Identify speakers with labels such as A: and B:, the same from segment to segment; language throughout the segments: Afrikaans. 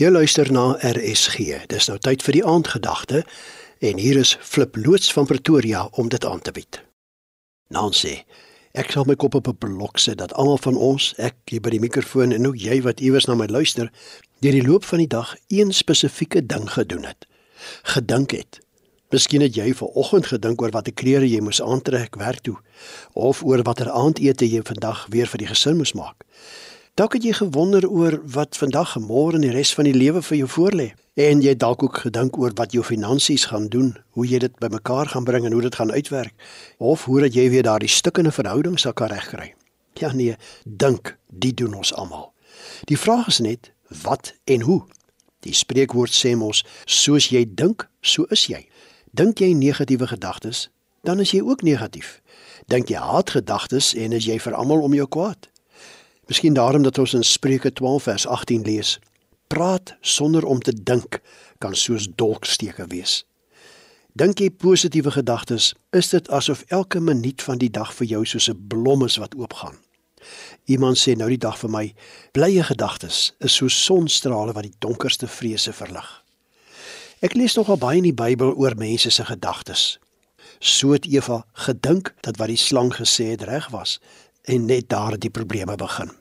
A: Jy luister na RSG. Dis nou tyd vir die aandgedagte en hier is Flip loods van Pretoria om dit aan te bied. Nancy, ek sal my kop op 'n blok sit dat almal van ons, ek hier by die mikrofoon en ook jy wat iewers na my luister, deur die loop van die dag een spesifieke ding gedoen het. Gedink het. Miskien het jy vanoggend gedink oor watter klere jy moes aantrek werk toe of oor watter aandete jy vandag weer vir die gesin moes maak. Dalk het jy gewonder oor wat vandag en môre en die res van die lewe vir jou voorlê. En jy dalk ook gedink oor wat jou finansies gaan doen, hoe jy dit bymekaar gaan bring en hoe dit gaan uitwerk, of hoe dat jy weer daardie stukkende verhouding sal kan regkry. Ja nee, dink, dit doen ons almal. Die vraag is net wat en hoe. Die spreekwoord sê mos, soos jy dink, so is jy. Dink jy negatiewe gedagtes, dan is jy ook negatief. Dink jy haatgedagtes en is jy vir almal om jou kwaad. Miskien daarom dat ons in Spreuke 12 vers 18 lees: Praat sonder om te dink kan soos dolksteke wees. Dink jy positiewe gedagtes, is dit asof elke minuut van die dag vir jou soos 'n blom is wat oopgaan. Iemand sê nou die dag vir my: Blye gedagtes is soos sonstrale wat die donkerste vrese verlig. Ek lees nogal baie in die Bybel oor mense se gedagtes. So het Eva gedink dat wat die slang gesê het reg was en net daar het die probleme begin.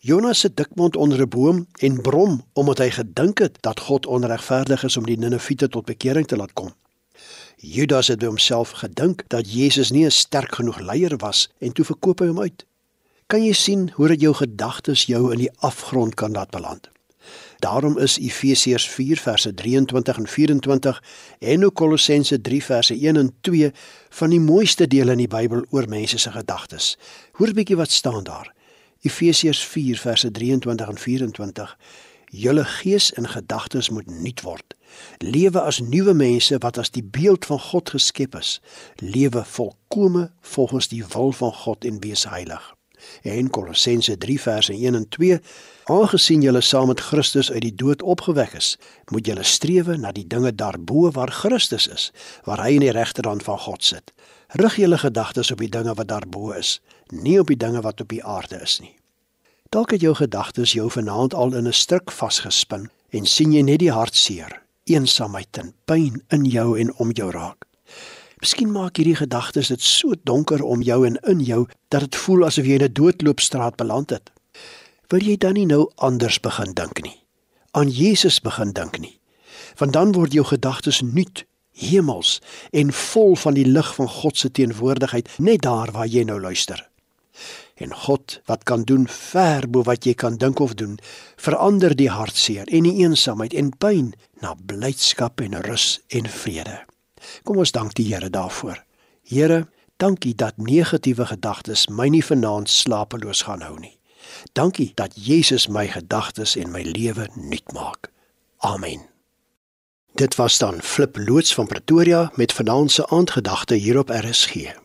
A: Jonas sit dikmond onder 'n boom en brom omdat hy gedink het dat God onregverdig is om die Niniviete tot bekering te laat kom. Judas het by homself gedink dat Jesus nie 'n sterk genoeg leier was en toe verkoop hy hom uit. Kan jy sien hoe dit jou gedagtes jou in die afgrond kan laat beland? Daarom is Efesiërs 4 verse 23 en 24 en Kolossense 3 verse 1 en 2 van die mooiste dele in die Bybel oor mense se gedagtes. Hoor 'n bietjie wat staan daar. Efesiërs 4 verse 23 en 24 Julle gees en gedagtes moet nuut word. Lewe as nuwe mense wat as die beeld van God geskep is. Lewe volkome volgens die wil van God en wees heilig. En Kolossense 3 verse 1 en 2 Aangesien julle saam met Christus uit die dood opgewek is, moet julle strewe na die dinge daarbo waar Christus is, waar hy in die regterhand van God sit. Rig julle gedagtes op die dinge wat daarbo is, nie op die dinge wat op die aarde is nie. Dalk het jou gedagtes jou vanaand al in 'n struik vasgespin en sien jy net die hartseer, eensaamheid en pyn in jou en om jou raak. Miskien maak hierdie gedagtes dit so donker om jou en in jou dat dit voel asof jy in 'n doodloopstraat beland het wil jy dan nie nou anders begin dink nie. Aan Jesus begin dink nie. Want dan word jou gedagtes nuut, hemels en vol van die lig van God se teenwoordigheid net daar waar jy nou luister. En God wat kan doen ver bo wat jy kan dink of doen, verander die hartseer en die eensaamheid en pyn na blydskap en rus en vrede. Kom ons dank die Here daarvoor. Here, dankie dat negatiewe gedagtes my nie vanaand slapeloos gaan hou nie. Dankie dat Jesus my gedagtes en my lewe nuut maak. Amen. Dit was dan Flip loods van Pretoria met vanaand se aandgedagte hier op RSG.